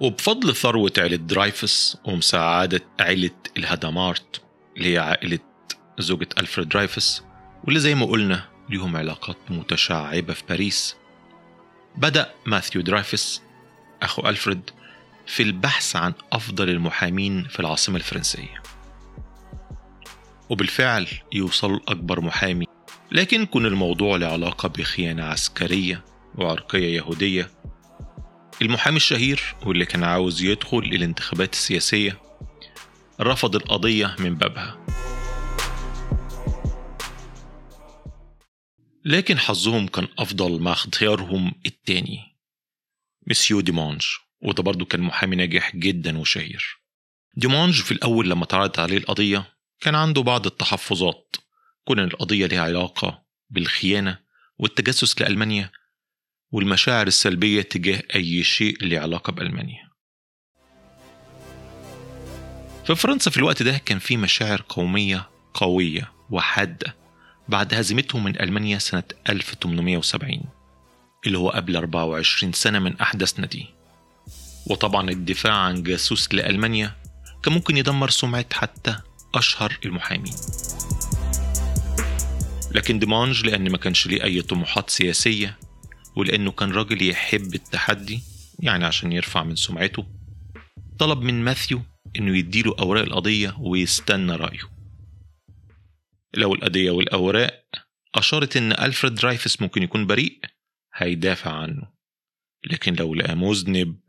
وبفضل ثروة عيلة درايفس ومساعدة عيلة الهادامارد اللي هي عائلة زوجة ألفريد درايفس واللي زي ما قلنا ليهم علاقات متشعبة في باريس. بدأ ماثيو درايفس أخو ألفريد في البحث عن أفضل المحامين في العاصمة الفرنسية. وبالفعل يوصل أكبر محامي لكن كون الموضوع له علاقة بخيانة عسكرية وعرقية يهودية المحامي الشهير واللي كان عاوز يدخل الانتخابات السياسية رفض القضية من بابها. لكن حظهم كان أفضل مع اختيارهم التاني مسيو ديمانج وده برضه كان محامي ناجح جدا وشهير. ديمانج في الأول لما اتعرضت عليه القضية كان عنده بعض التحفظات كون القضية لها علاقة بالخيانة والتجسس لألمانيا والمشاعر السلبية تجاه أي شيء له علاقة بألمانيا. في فرنسا في الوقت ده كان في مشاعر قومية قوية وحادة بعد هزيمتهم من ألمانيا سنة 1870 اللي هو قبل 24 سنة من أحداثنا دي وطبعا الدفاع عن جاسوس لألمانيا كان ممكن يدمر سمعة حتى أشهر المحامين. لكن ديمانج لأن ما كانش ليه أي طموحات سياسية ولأنه كان راجل يحب التحدي يعني عشان يرفع من سمعته طلب من ماثيو إنه يديله أوراق القضية ويستنى رأيه. لو القضية والأوراق أشارت إن ألفريد درايفس ممكن يكون بريء هيدافع عنه. لكن لو لقى مذنب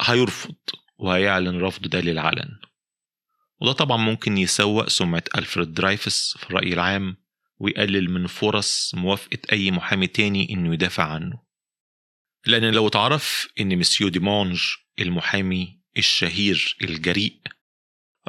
هيرفض وهيعلن رفضه ده للعلن. وده طبعا ممكن يسوء سمعة ألفريد درايفس في الرأي العام ويقلل من فرص موافقة أي محامي تاني إنه يدافع عنه. لأن لو اتعرف إن مسيو ديمانج المحامي الشهير الجريء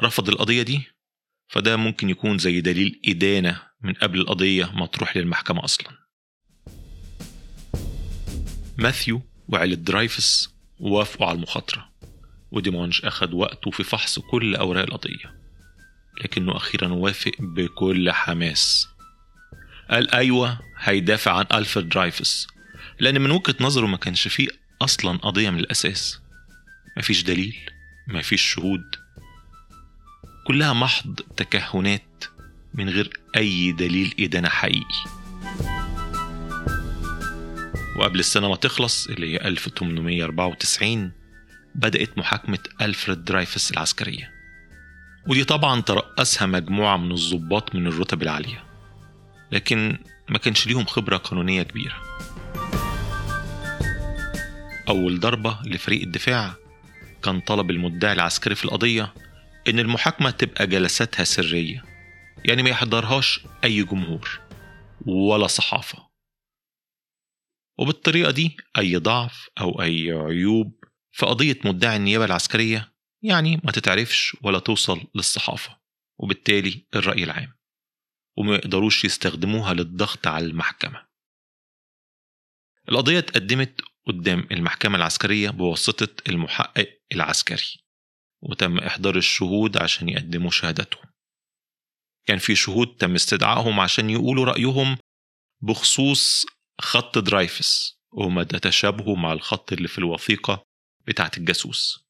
رفض القضية دي فده ممكن يكون زي دليل إدانة من قبل القضية ما تروح للمحكمة أصلا. ماثيو وعيلة درايفس وافقوا على المخاطرة وديمانج أخد وقته في فحص كل أوراق القضية لكنه أخيرا وافق بكل حماس. قال أيوة هيدافع عن ألفريد درايفس. لأن من وجهة نظره ما كانش فيه أصلا قضية من الأساس. مفيش دليل مفيش شهود. كلها محض تكهنات من غير أي دليل إدانة حقيقي. وقبل السنة ما تخلص اللي هي 1894 بدأت محاكمة ألفريد درايفس العسكرية. ودي طبعا ترأسها مجموعة من الضباط من الرتب العالية. لكن ما كانش ليهم خبرة قانونية كبيرة. أول ضربة لفريق الدفاع. كان طلب المدعي العسكري في القضية إن المحاكمة تبقى جلساتها سرية يعني ما يحضرهاش أي جمهور ولا صحافة. وبالطريقة دي أي ضعف أو أي عيوب في قضية مدعي النيابة العسكرية يعني ما تتعرفش ولا توصل للصحافة وبالتالي الرأي العام وما يقدروش يستخدموها للضغط على المحكمة. القضية اتقدمت قدام المحكمة العسكرية بواسطة المحقق العسكري وتم إحضار الشهود عشان يقدموا شهادتهم. كان في شهود تم استدعائهم عشان يقولوا رأيهم بخصوص خط درايفس ومدى تشابهه مع الخط اللي في الوثيقة بتاعة الجاسوس.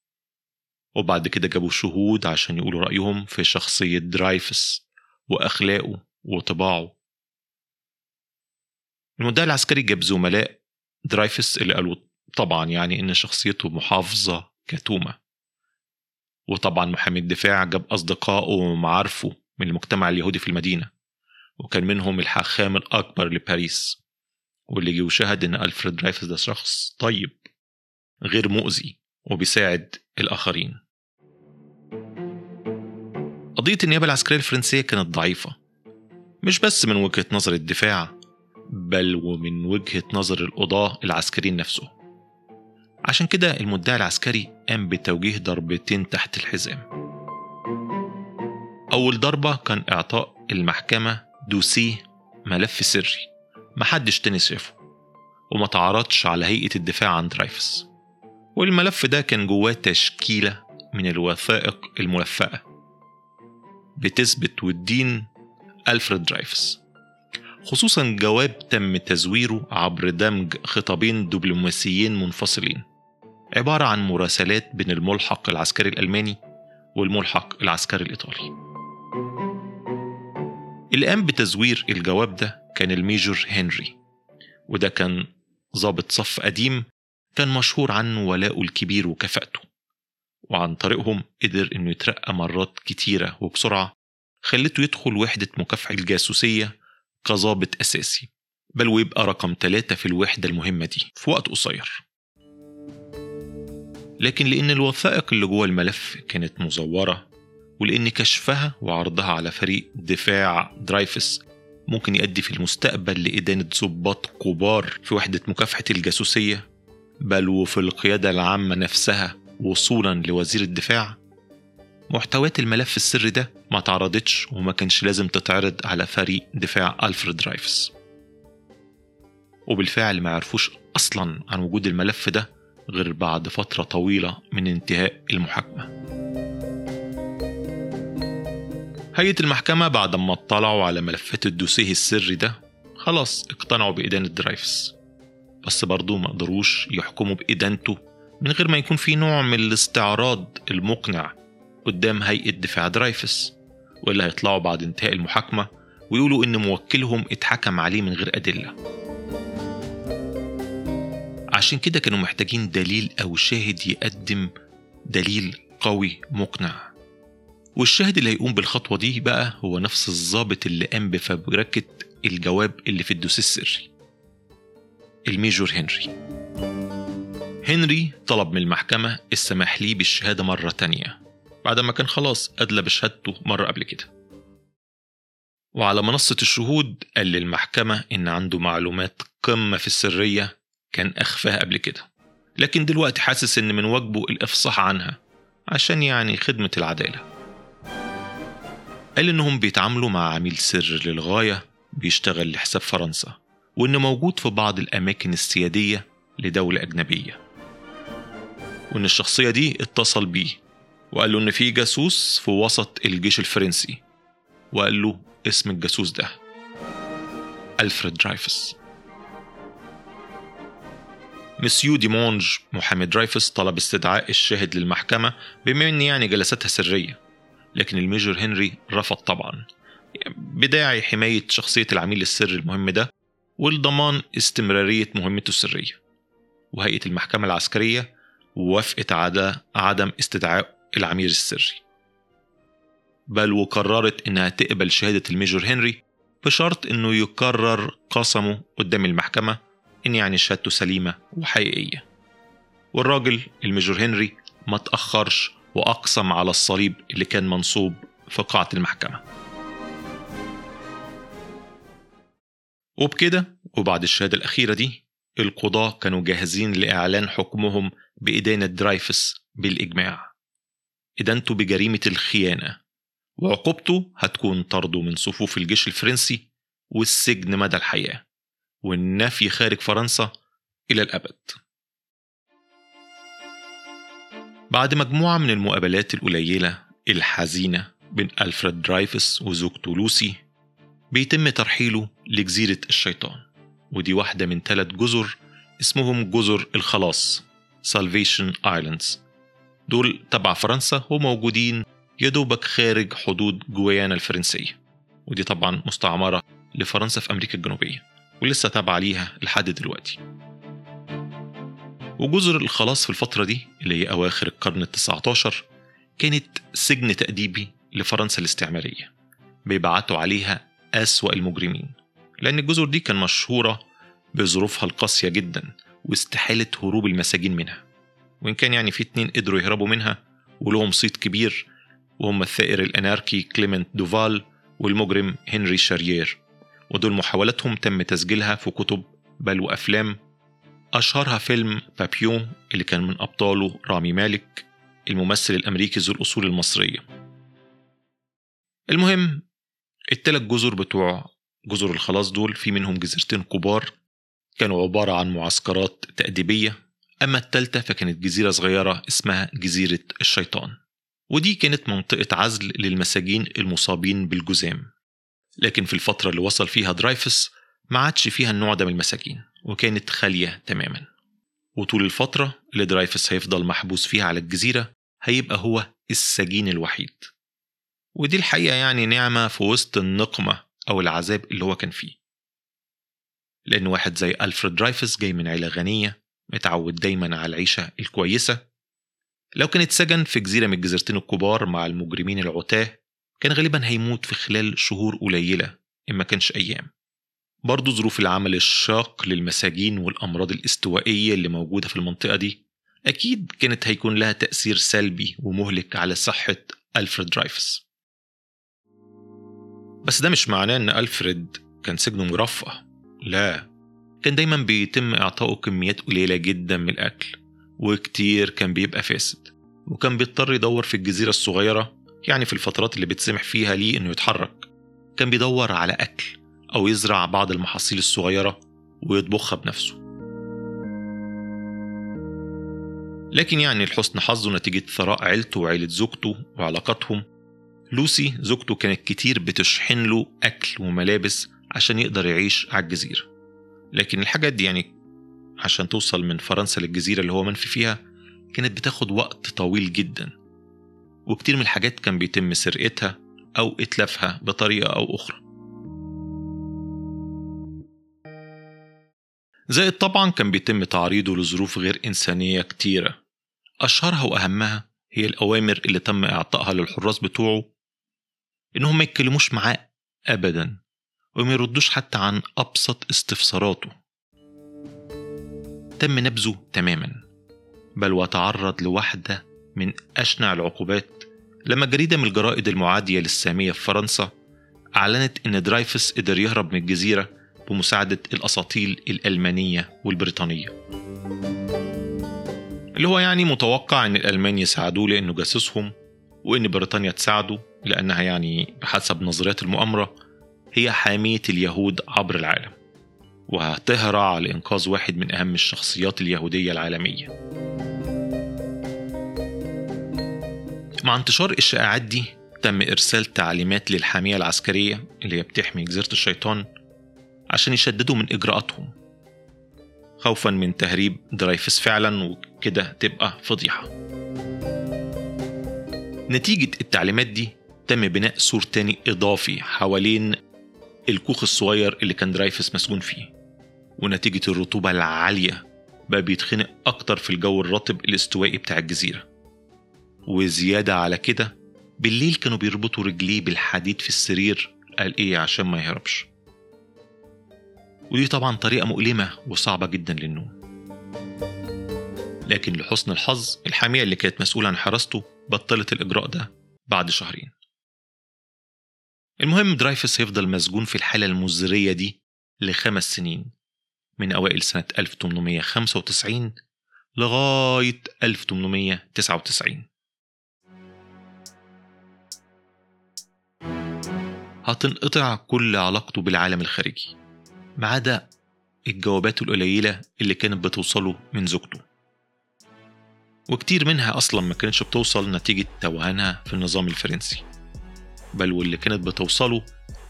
وبعد كده جابوا شهود عشان يقولوا رأيهم في شخصية درايفس وأخلاقه وطباعه. المدعي العسكري جاب زملاء درايفس اللي قالوا طبعا يعني إن شخصيته محافظة كتومة. وطبعا محامي الدفاع جاب أصدقائه ومعارفه من المجتمع اليهودي في المدينة. وكان منهم الحاخام الأكبر لباريس واللي جه وشهد إن ألفريد درايفس ده شخص طيب غير مؤذي وبيساعد الآخرين. قضية النيابة العسكرية الفرنسية كانت ضعيفة مش بس من وجهة نظر الدفاع بل ومن وجهة نظر القضاة العسكريين نفسه. عشان كده المدعي العسكري قام بتوجيه ضربتين تحت الحزام. أول ضربة كان إعطاء المحكمة دوسيه ملف سري محدش تاني شافه وما تعرضش على هيئة الدفاع عن درايفس والملف ده كان جواه تشكيلة من الوثائق الملفقة بتثبت وتدين ألفريد درايفس خصوصا جواب تم تزويره عبر دمج خطابين دبلوماسيين منفصلين. عبارة عن مراسلات بين الملحق العسكري الألماني والملحق العسكري الإيطالي. اللي قام بتزوير الجواب ده كان الميجور هنري وده كان ضابط صف قديم كان مشهور عنه ولاؤه الكبير وكفاءته وعن طريقهم قدر إنه يترقى مرات كتيرة وبسرعة خلته يدخل وحدة مكافحة الجاسوسية كظابط أساسي بل ويبقى رقم ثلاثة في الوحدة المهمة دي في وقت قصير. لكن لأن الوثائق اللي جوه الملف كانت مزورة ولأن كشفها وعرضها على فريق دفاع درايفس ممكن يؤدي في المستقبل لإدانة ضباط كبار في وحدة مكافحة الجاسوسية بل وفي القيادة العامة نفسها وصولا لوزير الدفاع محتويات الملف السري ده ما تعرضتش وما كانش لازم تتعرض على فريق دفاع ألفريد درايفس وبالفعل ما عرفوش أصلا عن وجود الملف ده غير بعد فترة طويلة من انتهاء المحاكمة. هيئة المحكمة بعد ما اطلعوا على ملفات الدوسيه السري ده خلاص اقتنعوا بإدانة درايفس بس برضه ما قدروش يحكموا بإدانته من غير ما يكون في نوع من الاستعراض المقنع قدام هيئة دفاع درايفس واللي هيطلعوا بعد انتهاء المحاكمة ويقولوا إن موكلهم اتحكم عليه من غير أدلة. عشان كده كانوا محتاجين دليل أو شاهد يقدم دليل قوي مقنع. والشاهد اللي هيقوم بالخطوة دي بقى هو نفس الضابط اللي قام بفبركة الجواب اللي في الدوسيه السري الميجور هنري. هنري طلب من المحكمة السماح ليه بالشهادة مرة تانية. بعد ما كان خلاص أدلى بشهادته مرة قبل كده. وعلى منصة الشهود قال للمحكمة إن عنده معلومات قمة في السرية كان أخفاها قبل كده. لكن دلوقتي حاسس إن من واجبه الإفصاح عنها عشان يعني خدمة العدالة. قال إنهم بيتعاملوا مع عميل سر للغاية بيشتغل لحساب فرنسا وإنه موجود في بعض الأماكن السيادية لدولة أجنبية. وإن الشخصية دي اتصل بيه وقال له إن في جاسوس في وسط الجيش الفرنسي. وقال له اسم الجاسوس ده ألفريد درايفس. مسيو ديمونج محامي درايفس طلب استدعاء الشاهد للمحكمة بما إن يعني جلساتها سرية. لكن الميجور هنري رفض طبعا. بداعي حماية شخصية العميل السري المهم ده ولضمان استمرارية مهمته السرية. وهيئة المحكمة العسكرية وافقت على عدم استدعاء العميل السري. بل وقررت إنها تقبل شهادة الميجور هنري بشرط إنه يكرر قسمه قدام المحكمة إن يعني شهادته سليمة وحقيقية. والراجل الميجور هنري ما تأخرش وأقسم على الصليب اللي كان منصوب في قاعة المحكمة. وبكده وبعد الشهادة الأخيرة دي القضاة كانوا جاهزين لإعلان حكمهم بإدانة درايفس بالإجماع. إدانته بجريمة الخيانة. وعقوبته هتكون طرده من صفوف الجيش الفرنسي والسجن مدى الحياة. والنفي خارج فرنسا إلى الأبد. بعد مجموعة من المقابلات القليلة الحزينة بين ألفريد درايفس وزوجته لوسي بيتم ترحيله لجزيرة الشيطان. ودي واحدة من ثلاث جزر اسمهم جزر الخلاص Salvation Islands. دول تبع فرنسا وموجودين يدوبك خارج حدود جويانا الفرنسية ودي طبعا مستعمرة لفرنسا في أمريكا الجنوبية ولسه تابعة ليها لحد دلوقتي. وجزر الخلاص في الفترة دي اللي هي أواخر القرن التسعة عشر كانت سجن تأديبي لفرنسا الاستعمارية. بيبعتوا عليها أسوأ المجرمين لأن الجزر دي كان مشهورة بظروفها القاسية جدا واستحالة هروب المساجين منها. وإن كان يعني في اتنين قدروا يهربوا منها ولهم صيت كبير وهم الثائر الأناركي كليمنت دوفال والمجرم هنري شارير ودول محاولاتهم تم تسجيلها في كتب بل وأفلام. أشهرها فيلم بابيون اللي كان من أبطاله رامي مالك الممثل الأمريكي ذو الأصول المصرية. المهم التلات جزر بتوع جزر الخلاص دول في منهم جزيرتين كبار كانوا عبارة عن معسكرات تأديبية أما التالتة فكانت جزيرة صغيرة اسمها جزيرة الشيطان ودي كانت منطقة عزل للمساجين المصابين بالجذام لكن في الفترة اللي وصل فيها درايفس ما عادش فيها النوع ده من المساجين وكانت خالية تماما. وطول الفترة اللي درايفس هيفضل محبوس فيها على الجزيرة هيبقى هو السجين الوحيد. ودي الحقيقة يعني نعمة في وسط النقمة أو العذاب اللي هو كان فيه. لأن واحد زي ألفريد درايفس جاي من عيلة غنية متعود دايما على العيشة الكويسة. لو كان اتسجن في جزيرة من الجزيرتين الكبار مع المجرمين العتاه كان غالبا هيموت في خلال شهور قليلة إن ما كانش أيام. برضه ظروف العمل الشاق للمساجين والأمراض الاستوائية اللي موجودة في المنطقة دي أكيد كانت هيكون لها تأثير سلبي ومهلك على صحة ألفريد درايفس بس ده مش معناه إن ألفريد كان سجنه مرفه لا. كان دايما بيتم إعطائه كميات قليلة جدا من الأكل وكتير كان بيبقى فاسد وكان بيضطر يدور في الجزيرة الصغيرة يعني في الفترات اللي بتسمح فيها ليه إنه يتحرك. كان بيدور على أكل أو يزرع بعض المحاصيل الصغيرة ويطبخها بنفسه. لكن يعني لحسن حظه نتيجة ثراء عيلته وعيلة زوجته وعلاقاتهم لوسي زوجته كانت كتير بتشحن له أكل وملابس عشان يقدر يعيش على الجزيرة. لكن الحاجات دي يعني عشان توصل من فرنسا للجزيرة اللي هو منفي فيها كانت بتاخد وقت طويل جدا. وكتير من الحاجات كان بيتم سرقتها أو إتلافها بطريقة أو أخرى. زائد طبعا كان بيتم تعريضه لظروف غير إنسانية كتيرة. أشهرها وأهمها هي الأوامر اللي تم إعطائها للحراس بتوعه إنهم ما يتكلموش معاه أبدا. وما يردوش حتى عن أبسط استفساراته. تم نبذه تماما بل وتعرض لواحدة من أشنع العقوبات لما جريدة من الجرائد المعادية للسامية في فرنسا أعلنت إن درايفس قدر يهرب من الجزيرة بمساعدة الأساطيل الألمانية والبريطانية. اللي هو يعني متوقع إن الألمان يساعدوه لأنه جاسوسهم وإن بريطانيا تساعده لأنها يعني بحسب نظريات المؤامرة هي حامية اليهود عبر العالم وهتهرع لإنقاذ واحد من أهم الشخصيات اليهودية العالمية. مع انتشار الشائعات دي تم إرسال تعليمات للحامية العسكرية اللي هي بتحمي جزيرة الشيطان عشان يشددوا من إجراءاتهم. خوفا من تهريب درايفس فعلا وكده تبقى فضيحة. نتيجة التعليمات دي تم بناء سور تاني إضافي حوالين الكوخ الصغير اللي كان درايفس مسجون فيه ونتيجة الرطوبة العالية بقى بيتخنق أكتر في الجو الرطب الاستوائي بتاع الجزيرة. وزيادة على كده بالليل كانوا بيربطوا رجليه بالحديد في السرير قال إيه عشان ما يهربش. ودي طبعا طريقة مؤلمة وصعبة جدا للنوم. لكن لحسن الحظ الحامية اللي كانت مسؤولة عن حراسته بطلت الإجراء ده بعد شهرين. المهم درايفس هيفضل مسجون في الحالة المزرية دي لخمس سنين من أوائل سنة 1895 لغاية 1899 هتنقطع كل علاقته بالعالم الخارجي ما عدا الجوابات القليلة اللي كانت بتوصله من زوجته. وكتير منها أصلا ما كانتش بتوصل نتيجة توهانها في النظام الفرنسي. بل واللي كانت بتوصله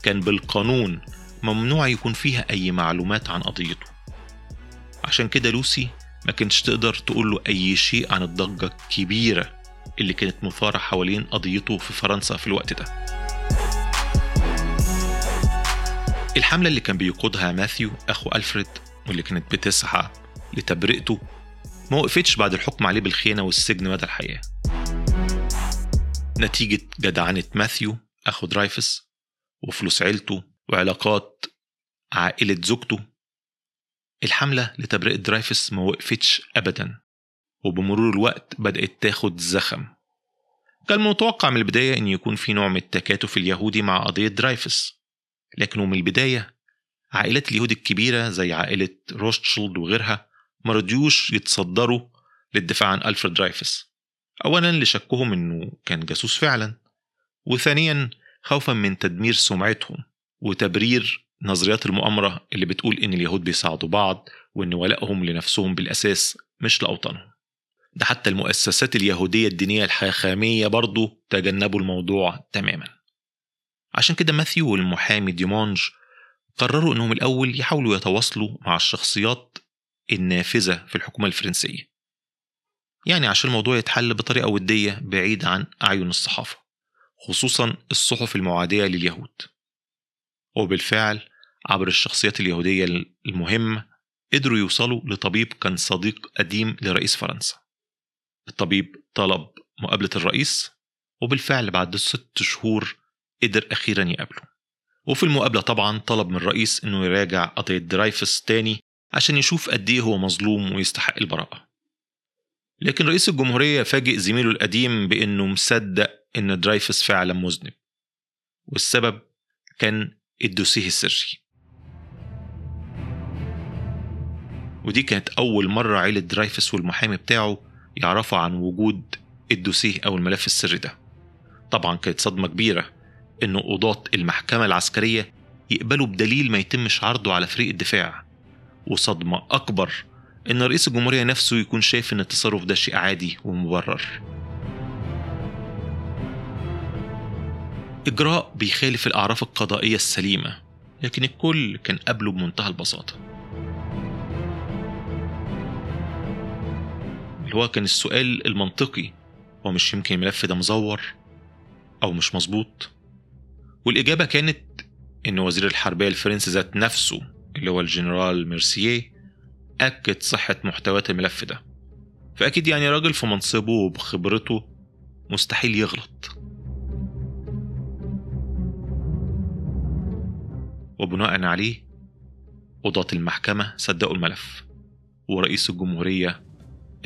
كان بالقانون ممنوع يكون فيها أي معلومات عن قضيته. عشان كده لوسي ما كانتش تقدر تقول له أي شيء عن الضجة الكبيرة اللي كانت مثارة حوالين قضيته في فرنسا في الوقت ده. الحملة اللي كان بيقودها ماثيو أخو ألفريد واللي كانت بتسعى لتبرئته ما وقفتش بعد الحكم عليه بالخيانة والسجن مدى الحياة. نتيجة جدعنة ماثيو أخو درايفس وفلوس عيلته وعلاقات عائلة زوجته. الحملة لتبرئة درايفس ما وقفتش أبدا وبمرور الوقت بدأت تاخد زخم. كان متوقع من البداية أن يكون في نوع من التكاتف اليهودي مع قضية درايفس لكنه من البداية عائلات اليهود الكبيرة زي عائلة روستشيلد وغيرها ما رضيوش يتصدروا للدفاع عن ألفريد درايفس. أولا لشكهم أنه كان جاسوس فعلا وثانيا خوفا من تدمير سمعتهم وتبرير نظريات المؤامرة اللي بتقول إن اليهود بيساعدوا بعض وإن ولائهم لنفسهم بالأساس مش لأوطانهم. ده حتى المؤسسات اليهودية الدينية الحاخامية برضو تجنبوا الموضوع تماما. عشان كده ماثيو والمحامي ديمونج قرروا إنهم الأول يحاولوا يتواصلوا مع الشخصيات النافذة في الحكومة الفرنسية. يعني عشان الموضوع يتحل بطريقة ودية بعيد عن أعين الصحافة. خصوصا الصحف المعادية لليهود. وبالفعل عبر الشخصيات اليهودية المهمة قدروا يوصلوا لطبيب كان صديق قديم لرئيس فرنسا. الطبيب طلب مقابلة الرئيس وبالفعل بعد ست شهور قدر أخيرا يقابله. وفي المقابلة طبعا طلب من الرئيس إنه يراجع قضية درايفس تاني عشان يشوف قد إيه هو مظلوم ويستحق البراءة. لكن رئيس الجمهورية فاجئ زميله القديم بإنه مصدق إن درايفس فعلا مذنب. والسبب كان الدوسيه السري. ودي كانت أول مرة عيلة درايفس والمحامي بتاعه يعرفوا عن وجود الدوسيه أو الملف السري ده. طبعا كانت صدمة كبيرة إن قضاة المحكمة العسكرية يقبلوا بدليل ما يتمش عرضه على فريق الدفاع. وصدمة أكبر إن رئيس الجمهورية نفسه يكون شايف إن التصرف ده شيء عادي ومبرر. إجراء بيخالف الأعراف القضائية السليمة لكن الكل كان قبله بمنتهى البساطة. اللي هو كان السؤال المنطقي هو مش يمكن الملف ده مزور أو مش مظبوط؟ والإجابة كانت إن وزير الحربية الفرنسي ذات نفسه اللي هو الجنرال ميرسييه أكد صحة محتويات الملف ده. فأكيد يعني راجل في منصبه وبخبرته مستحيل يغلط. وبناء عليه قضاة المحكمة صدقوا الملف. ورئيس الجمهورية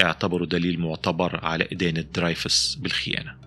اعتبروا دليل معتبر على إدانة درايفس بالخيانة.